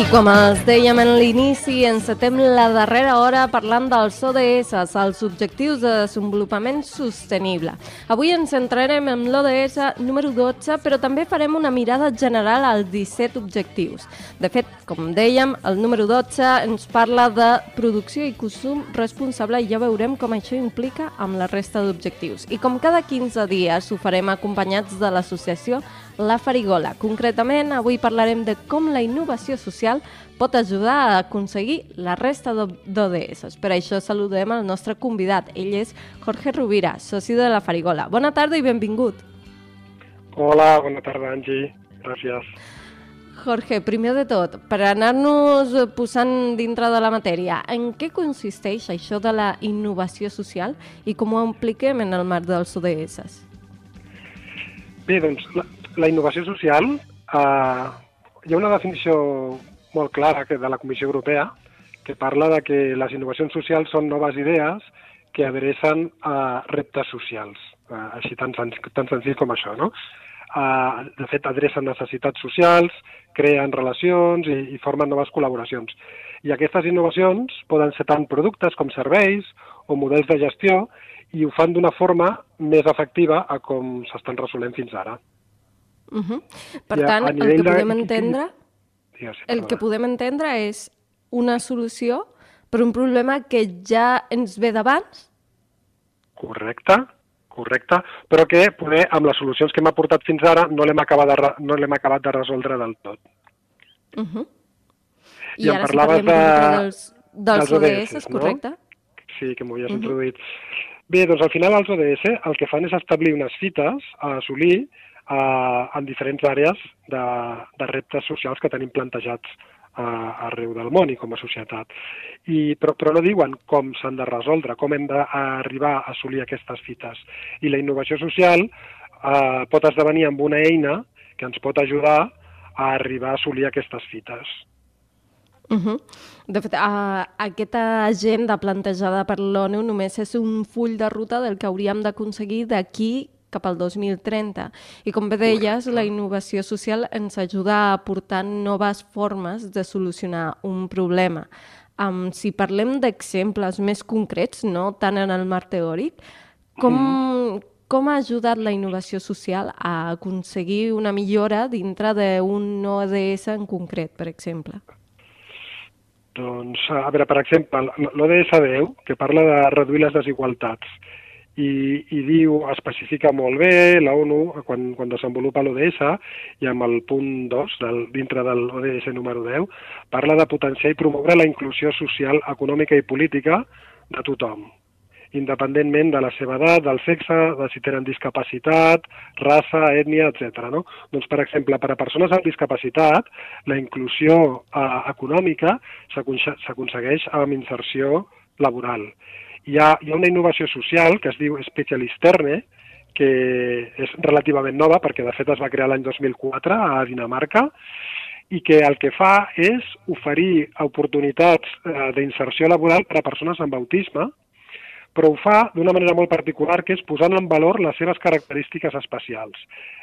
I com els dèiem en l'inici, encetem la darrera hora parlant dels ODS, els Objectius de Desenvolupament Sostenible. Avui ens centrarem en l'ODS número 12, però també farem una mirada general als 17 objectius. De fet, com dèiem, el número 12 ens parla de producció i consum responsable i ja veurem com això implica amb la resta d'objectius. I com cada 15 dies ho farem acompanyats de l'associació La Farigola. Concretament, avui parlarem de com la innovació social pot ajudar a aconseguir la resta d'ODS. Per això saludem el nostre convidat. Ell és Jorge Rovira, soci de La Farigola. Bona tarda i benvingut. Hola, bona tarda, Angie. Gràcies. Jorge, primer de tot, per anar-nos posant dintre de la matèria, en què consisteix això de la innovació social i com ho impliquem en el marc dels ODS? Bé, doncs, la, la innovació social, eh, hi ha una definició molt clara que de la Comissió Europea que parla de que les innovacions socials són noves idees que adrecen a reptes socials, eh, així tan, sen tan senzill com això, no? Eh, de fet, adrecen necessitats socials, creen relacions i, i formen noves col·laboracions. I aquestes innovacions poden ser tant productes com serveis o models de gestió i ho fan d'una forma més efectiva a com s'estan resolent fins ara. Uh -huh. Per I a- tant, a el nivell que de- podem entendre, Digues, sí, el que podem entendre és una solució per un problema que ja ens ve d'abans? Correcte, correcte, però que poder amb les solucions que hem aportat fins ara no l'hem acabat, de, no l'hem acabat de resoldre del tot. Uh -huh. I I, ara si parlaves parlem de- dels, dels dels ODS, ODS, no? correcte? Sí, que m'ho havies Mhm. introduït. Bé, doncs al final els ODS el que fan és establir unes fites a assolir eh, en diferents àrees de, de reptes socials que tenim plantejats eh, arreu del món i com a societat. I, però, però no diuen com s'han de resoldre, com hem d'arribar a assolir aquestes fites. I la innovació social eh, pot esdevenir amb una eina que ens pot ajudar a arribar a assolir aquestes fites. Uh -huh. De fet, uh, aquesta agenda plantejada per l'ONU només és un full de ruta del que hauríem d'aconseguir d'aquí cap al 2030. I com bé deies, la innovació social ens ajuda a aportar noves formes de solucionar un problema. Um, si parlem d'exemples més concrets, no tant en el marc teòric, com, com ha ajudat la innovació social a aconseguir una millora dintre d'un ODS en concret, per exemple? Doncs, a veure, per exemple, l'ODS 10, que parla de reduir les desigualtats, i, i diu, especifica molt bé la ONU quan, quan desenvolupa l'ODS i amb el punt 2 del, dintre de l'ODS número 10 parla de potenciar i promoure la inclusió social, econòmica i política de tothom independentment de la seva edat, del sexe, de si tenen discapacitat, raça, ètnia, etc. No? Doncs, per exemple, per a persones amb discapacitat, la inclusió eh, econòmica s'aconse- s'aconsegueix amb inserció laboral. Hi ha, hi ha una innovació social que es diu Specialisterne, que és relativament nova perquè de fet es va crear l'any 2004 a Dinamarca i que el que fa és oferir oportunitats eh, d'inserció laboral per a persones amb autisme però ho fa d'una manera molt particular, que és posant en valor les seves característiques especials.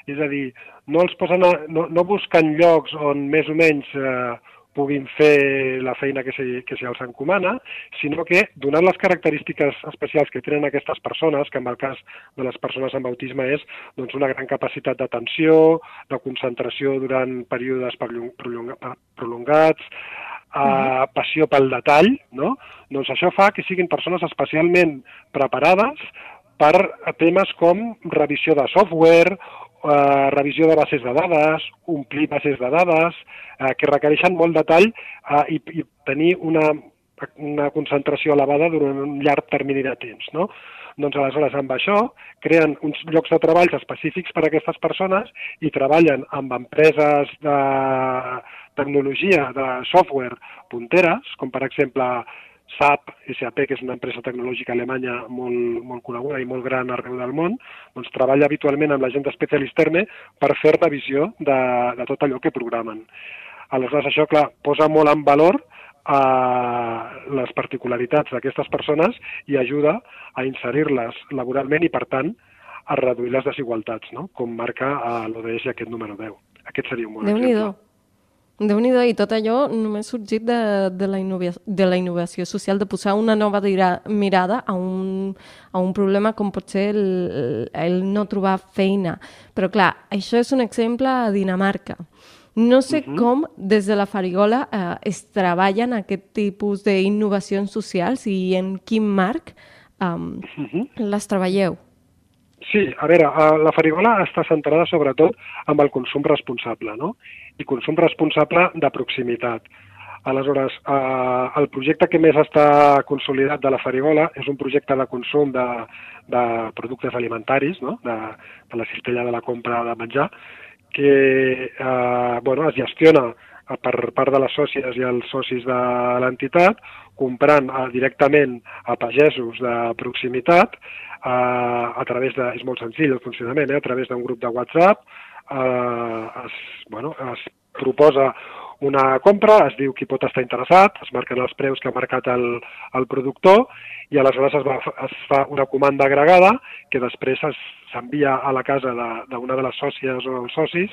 És a dir, no els posen a, no, no busquen llocs on més o menys eh, puguin fer la feina que se, que se els encomana, sinó que, donant les característiques especials que tenen aquestes persones, que en el cas de les persones amb autisme és doncs, una gran capacitat d'atenció, de concentració durant períodes prolongats, uh, passió pel detall, no? doncs això fa que siguin persones especialment preparades per a temes com revisió de software, eh, revisió de bases de dades, omplir bases de dades, eh, que requereixen molt detall eh, i, i tenir una, una concentració elevada durant un llarg termini de temps. No? Doncs aleshores amb això creen uns llocs de treball específics per a aquestes persones i treballen amb empreses de tecnologia, de software punteres, com per exemple SAP, SAP, que és una empresa tecnològica alemanya molt, molt coneguda i molt gran arreu del món, doncs treballa habitualment amb la gent d'Specialisterne per fer revisió de, de tot allò que programen. Aleshores, això, clar, posa molt en valor a les particularitats d'aquestes persones i ajuda a inserir-les laboralment i, per tant, a reduir les desigualtats, no? com marca a l'ODS aquest número 10. Aquest seria un bon déu exemple. Déu nhi i tot allò només sorgit de, de, la de la innovació social, de posar una nova mirada a un, a un problema com pot ser el, el no trobar feina. Però clar, això és un exemple a Dinamarca. No sé uh -huh. com des de la Farigola eh, es treballen aquest tipus d'innovacions socials i en quin marc um, Uh -huh. les treballeu. Sí, a veure, eh, la farigola està centrada sobretot amb el consum responsable, no? I consum responsable de proximitat. Aleshores, eh, el projecte que més està consolidat de la farigola és un projecte de consum de, de productes alimentaris, no? de, de la cistella de la compra de menjar, que eh, bueno, es gestiona per part de les sòcies i els socis de l'entitat, comprant eh, directament a pagesos de proximitat, eh, a través de, és molt senzill el funcionament, eh, a través d'un grup de WhatsApp, eh, es, bueno, es proposa una compra, es diu qui pot estar interessat, es marquen els preus que ha marcat el, el productor i aleshores es, va, es fa una comanda agregada que després es- s'envia a la casa d'una de, de les sòcies o els socis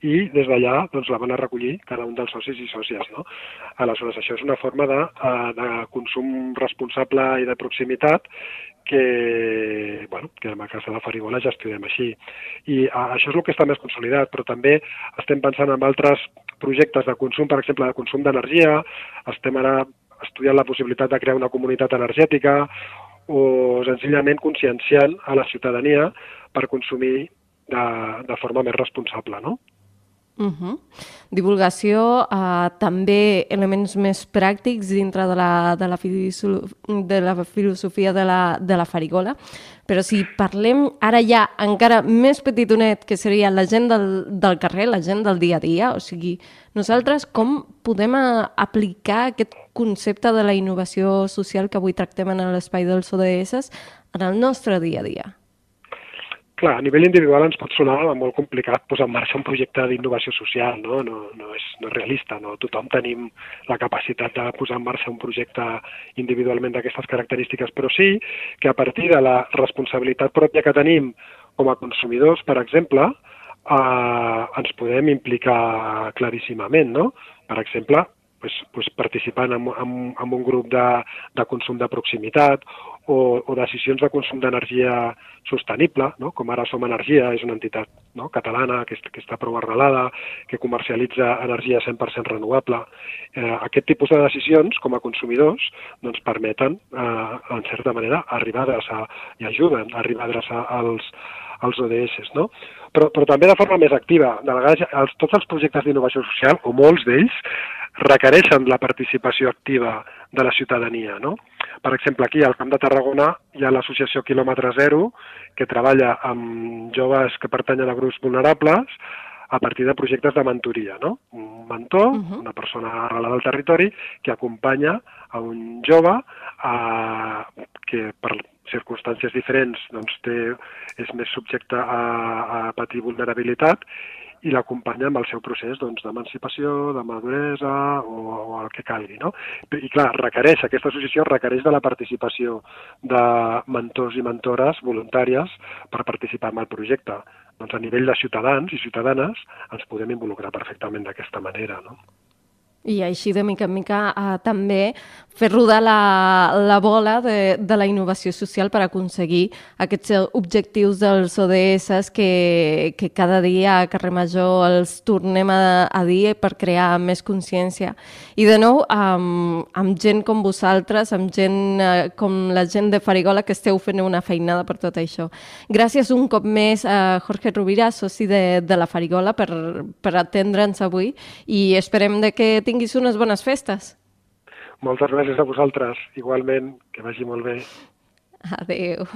i des d'allà doncs, la van a recollir cada un dels socis i sòcies. No? Aleshores, això és una forma de, eh, de consum responsable i de proximitat que, bueno, que amb el cas de la Farigola gestionem així. I això és el que està més consolidat, però també estem pensant en altres projectes de consum, per exemple, de consum d'energia, estem ara estudiant la possibilitat de crear una comunitat energètica o senzillament conscienciant a la ciutadania per consumir de, de forma més responsable, no? Uh -huh. Divulgació, uh, també elements més pràctics dintre de la, de la, de la filosofia de la, de la farigola. Però si parlem ara ja encara més petitonet, que seria la gent del, del carrer, la gent del dia a dia, o sigui, nosaltres com podem eh, aplicar aquest concepte de la innovació social que avui tractem en l'espai dels ODS en el nostre dia a dia? Clar, a nivell individual ens pot sonar molt complicat posar en marxa un projecte d'innovació social, no? No, no, és, no és realista, no? Tothom tenim la capacitat de posar en marxa un projecte individualment d'aquestes característiques, però sí que a partir de la responsabilitat pròpia que tenim com a consumidors, per exemple, eh, ens podem implicar claríssimament, no? Per exemple, pues, pues participant en, en, en un grup de, de consum de proximitat o, o decisions de consum d'energia sostenible, no? com ara Som Energia, és una entitat no? catalana que, que està prou arrelada, que comercialitza energia 100% renovable. Eh, aquest tipus de decisions, com a consumidors, doncs permeten, eh, en certa manera, arribar a adreçar i ajuden a arribar a adreçar els, els ODS, no? Però, però també de forma més activa. De vegades, els, tots els projectes d'innovació social, o molts d'ells, requereixen la participació activa de la ciutadania, no? Per exemple, aquí al Camp de Tarragona hi ha l'associació Quilòmetre Zero, que treballa amb joves que pertanyen a grups vulnerables a partir de projectes de mentoria, no? Un mentor, uh -huh. una persona arrelada al territori, que acompanya a un jove a, que per circumstàncies diferents doncs, té, és més subjecte a, a patir vulnerabilitat i l'acompanya amb el seu procés doncs, d'emancipació, de maduresa o, o el que calgui. No? I clar, requereix, aquesta associació requereix de la participació de mentors i mentores voluntàries per participar en el projecte. Doncs a nivell de ciutadans i ciutadanes ens podem involucrar perfectament d'aquesta manera. No? I així, de mica en mica, eh, també fer rodar la, la bola de, de la innovació social per aconseguir aquests objectius dels ODS que, que cada dia a Carrer Major els tornem a, a dir per crear més consciència. I de nou, amb, amb gent com vosaltres, amb gent eh, com la gent de Farigola, que esteu fent una feinada per tot això. Gràcies un cop més a Jorge Rovira, soci de, de la Farigola, per, per atendre'ns avui i esperem de que tinguis unes bones festes. Moltes gràcies a vosaltres. Igualment, que vagi molt bé. Adeu.